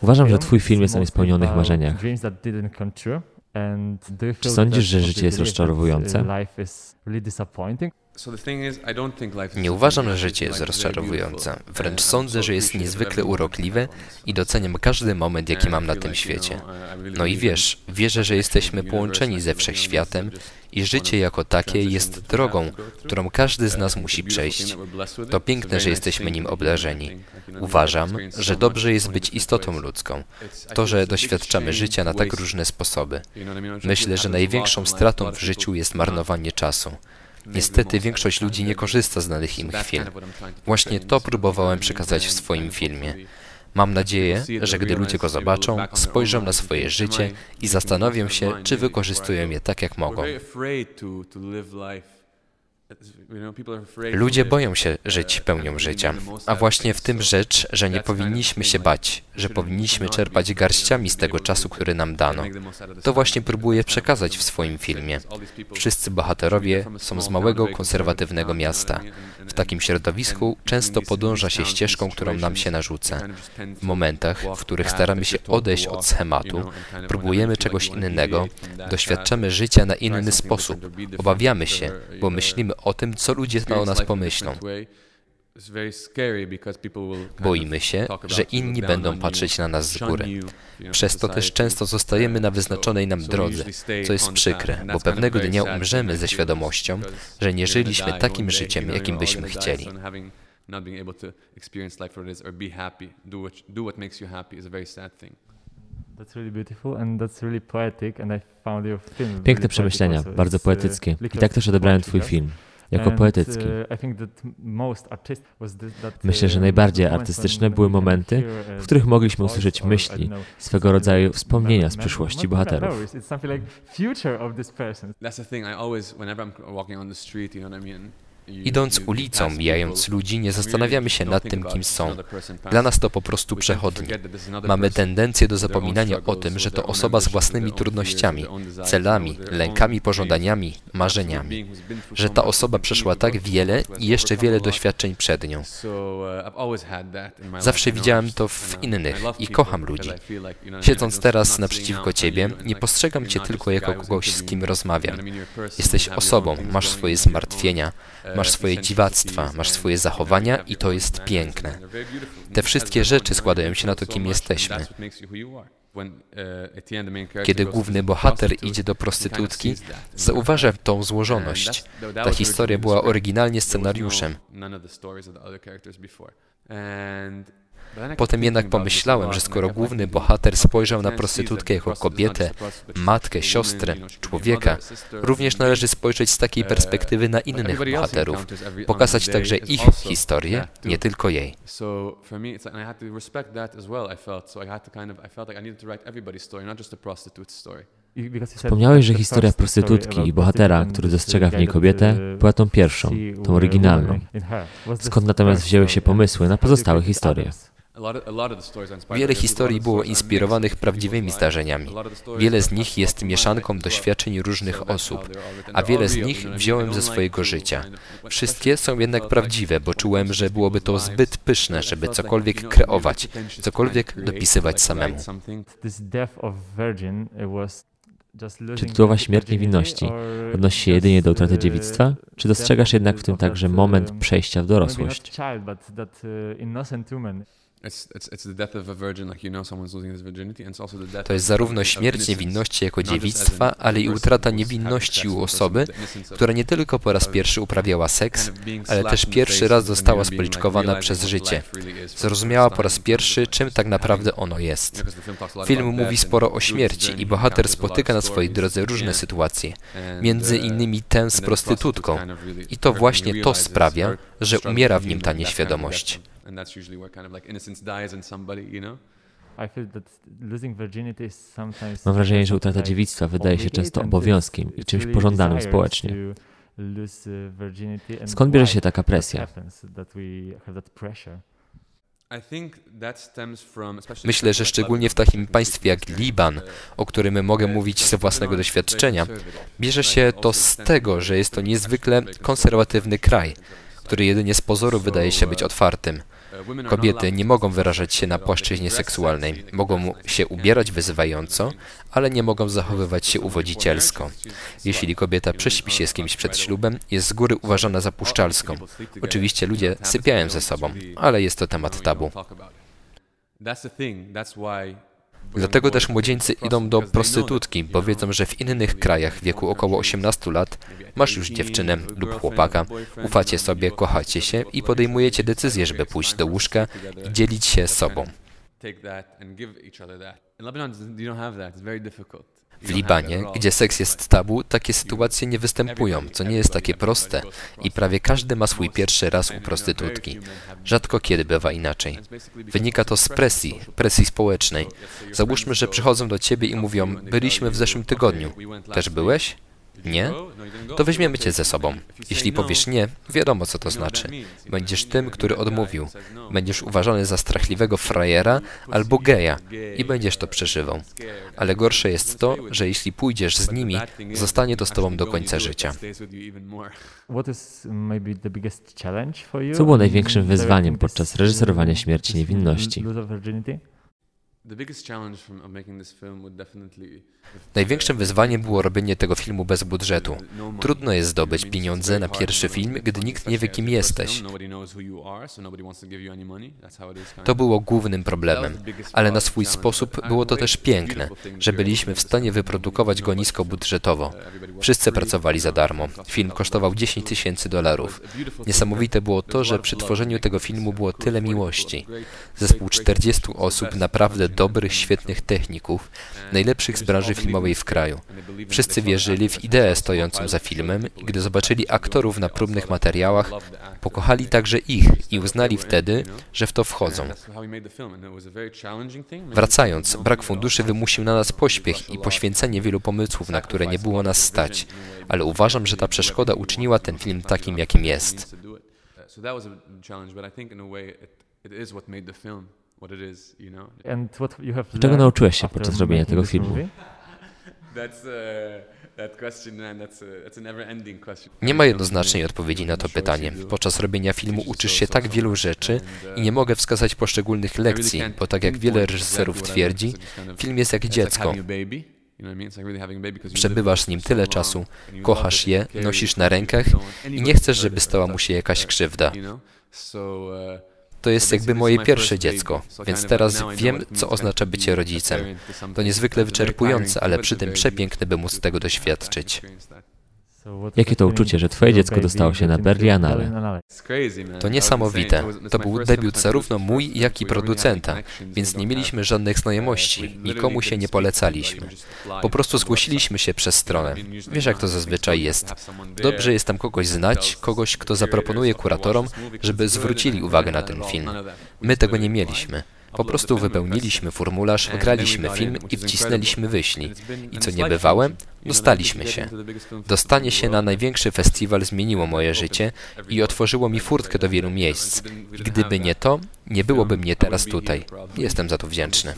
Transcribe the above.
Uważam, że twój film jest o niespełnionych marzeniach. Czy sądzisz, że życie jest rozczarowujące? Nie uważam, że życie jest rozczarowujące. Wręcz sądzę, że jest niezwykle urokliwe i doceniam każdy moment, jaki mam na tym świecie. No i wiesz, wierzę, że jesteśmy połączeni ze wszechświatem i życie jako takie jest drogą, którą każdy z nas musi przejść. To piękne, że jesteśmy nim obdarzeni. Uważam, że dobrze jest być istotą ludzką. To, że doświadczamy życia na tak różne sposoby. Myślę, że największą stratą w życiu jest marnowanie czasu. Niestety większość ludzi nie korzysta z danych im chwil. Właśnie to próbowałem przekazać w swoim filmie. Mam nadzieję, że gdy ludzie go zobaczą, spojrzą na swoje życie i zastanowią się, czy wykorzystują je tak, jak mogą. Ludzie boją się żyć pełnią życia, a właśnie w tym rzecz, że nie powinniśmy się bać, że powinniśmy czerpać garściami z tego czasu, który nam dano. To właśnie próbuję przekazać w swoim filmie. Wszyscy bohaterowie są z małego, konserwatywnego miasta. W takim środowisku często podąża się ścieżką, którą nam się narzuca. W momentach, w których staramy się odejść od schematu, próbujemy czegoś innego, doświadczamy życia na inny sposób, obawiamy się, bo myślimy o tym, co ludzie o nas pomyślą. Boimy się, że inni będą patrzeć na nas z góry. Przez to też często zostajemy na wyznaczonej nam drodze, co jest przykre, bo pewnego dnia umrzemy ze świadomością, że nie żyliśmy takim życiem, jakim byśmy chcieli. Piękne przemyślenia, bardzo poetyckie. I tak też odebrałem Twój film jako poetycki. Myślę, że najbardziej artystyczne były momenty, w których mogliśmy usłyszeć myśli, swego rodzaju wspomnienia z przyszłości bohaterów. Idąc ulicą, mijając ludzi, nie zastanawiamy się nad tym, kim są. Dla nas to po prostu przechodni. Mamy tendencję do zapominania o tym, że to osoba z własnymi trudnościami, celami, lękami, pożądaniami, marzeniami. Że ta osoba przeszła tak wiele i jeszcze wiele doświadczeń przed nią. Zawsze widziałem to w innych i kocham ludzi. Siedząc teraz naprzeciwko ciebie, nie postrzegam cię tylko jako kogoś, z kim rozmawiam. Jesteś osobą, masz swoje zmartwienia, masz swoje dziwactwa, masz swoje zachowania i to jest piękne. Te wszystkie rzeczy składają się na to, kim jesteśmy. Kiedy główny bohater idzie do prostytutki, zauważa tą złożoność. Ta historia była oryginalnie scenariuszem. Potem jednak pomyślałem, że skoro główny bohater spojrzał na prostytutkę jako kobietę, matkę, siostrę, człowieka, również należy spojrzeć z takiej perspektywy na innych bohaterów, pokazać także ich historię, nie tylko jej. Wspomniałeś, że historia prostytutki i bohatera, który dostrzega w niej kobietę, była tą pierwszą, tą oryginalną. Skąd natomiast wzięły się pomysły na pozostałe historie? Wiele historii było inspirowanych prawdziwymi zdarzeniami. Wiele z nich jest mieszanką doświadczeń różnych osób, a wiele z nich wziąłem ze swojego życia. Wszystkie są jednak prawdziwe, bo czułem, że byłoby to zbyt pyszne, żeby cokolwiek kreować, cokolwiek dopisywać samemu. Czy tytułowa śmierć niewinności odnosi się jedynie do utraty dziewictwa? Czy dostrzegasz jednak w tym także moment przejścia w dorosłość? To jest zarówno śmierć niewinności jako dziewictwa, ale i utrata niewinności u osoby, która nie tylko po raz pierwszy uprawiała seks, ale też pierwszy raz została spoliczkowana przez życie. Zrozumiała po raz pierwszy, czym tak naprawdę ono jest. Film mówi sporo o śmierci i bohater spotyka na swojej drodze różne sytuacje, między uh, innymi tę z prostytutką. I to właśnie to sprawia, że umiera w nim ta nieświadomość and that's usually where kind of like innocence dies in somebody, you know? Mam wrażenie, że utrata dziewictwa wydaje się często obowiązkiem i czymś pożądanym społecznie. Skąd bierze się taka presja? Myślę, że szczególnie w takim państwie jak Liban, o którym mogę mówić ze własnego doświadczenia, bierze się to z tego, że jest to niezwykle konserwatywny kraj, który jedynie z pozoru wydaje się być otwartym. Kobiety nie mogą wyrażać się na płaszczyźnie seksualnej. Mogą się ubierać wyzywająco, ale nie mogą zachowywać się uwodzicielsko. Jeśli kobieta prześpi się z kimś przed ślubem, jest z góry uważana za puszczalską. Oczywiście ludzie sypiają ze sobą, ale jest to temat tabu. Dlatego też młodzieńcy idą do prostytutki, bo wiedzą, że w innych krajach w wieku około 18 lat masz już dziewczynę lub chłopaka, ufacie sobie, kochacie się i podejmujecie decyzję, żeby pójść do łóżka i dzielić się sobą. W Libanie, gdzie seks jest tabu, takie sytuacje nie występują, co nie jest takie proste i prawie każdy ma swój pierwszy raz u prostytutki. Rzadko kiedy bywa inaczej. Wynika to z presji, presji społecznej. Załóżmy, że przychodzą do ciebie i mówią, byliśmy w zeszłym tygodniu. Też byłeś? Nie? To weźmiemy cię ze sobą. Jeśli powiesz nie, wiadomo co to znaczy. Będziesz tym, który odmówił. Będziesz uważany za strachliwego frajera albo geja i będziesz to przeżywał. Ale gorsze jest to, że jeśli pójdziesz z nimi, zostanie to z tobą do końca życia. Co było największym wyzwaniem podczas reżyserowania śmierci niewinności? Największym wyzwaniem było robienie tego filmu bez budżetu. Trudno jest zdobyć pieniądze na pierwszy film, gdy nikt nie wie, kim jesteś. To było głównym problemem, ale na swój sposób było to też piękne, że byliśmy w stanie wyprodukować go niskobudżetowo. Wszyscy pracowali za darmo. Film kosztował 10 tysięcy dolarów. Niesamowite było to, że przy tworzeniu tego filmu było tyle miłości. Zespół 40 osób, naprawdę dobrych, świetnych techników, najlepszych z branży filmowej w kraju. Wszyscy wierzyli w ideę stojącą za filmem i gdy zobaczyli aktorów na próbnych materiałach, pokochali także ich i uznali wtedy, że w to wchodzą. Wracając, brak funduszy wymusił na nas pośpiech i poświęcenie wielu pomysłów, na które nie było nas stać, ale uważam, że ta przeszkoda uczyniła ten film takim, jakim jest. Czego nauczyłeś się podczas robienia tego filmu? Nie ma jednoznacznej odpowiedzi na to pytanie. Podczas robienia filmu uczysz się tak wielu rzeczy i nie mogę wskazać poszczególnych lekcji, bo tak jak wiele reżyserów twierdzi, film jest jak dziecko. Przebywasz z nim tyle czasu, kochasz je, nosisz na rękach i nie chcesz, żeby stała mu się jakaś krzywda. To jest jakby moje pierwsze dziecko, więc teraz wiem, co oznacza bycie rodzicem. To niezwykle wyczerpujące, ale przy tym przepiękne, by móc tego doświadczyć. Jakie to uczucie, że twoje dziecko dostało się na Berlinale? To niesamowite. To był debiut zarówno mój, jak i producenta, więc nie mieliśmy żadnych znajomości, nikomu się nie polecaliśmy. Po prostu zgłosiliśmy się przez stronę. Wiesz, jak to zazwyczaj jest. Dobrze jest tam kogoś znać, kogoś, kto zaproponuje kuratorom, żeby zwrócili uwagę na ten film. My tego nie mieliśmy. Po prostu wypełniliśmy formularz, graliśmy film i wcisnęliśmy wyślij. I co niebywałe, dostaliśmy się. Dostanie się na największy festiwal zmieniło moje życie i otworzyło mi furtkę do wielu miejsc. I gdyby nie to, nie byłoby mnie teraz tutaj. Jestem za to wdzięczny.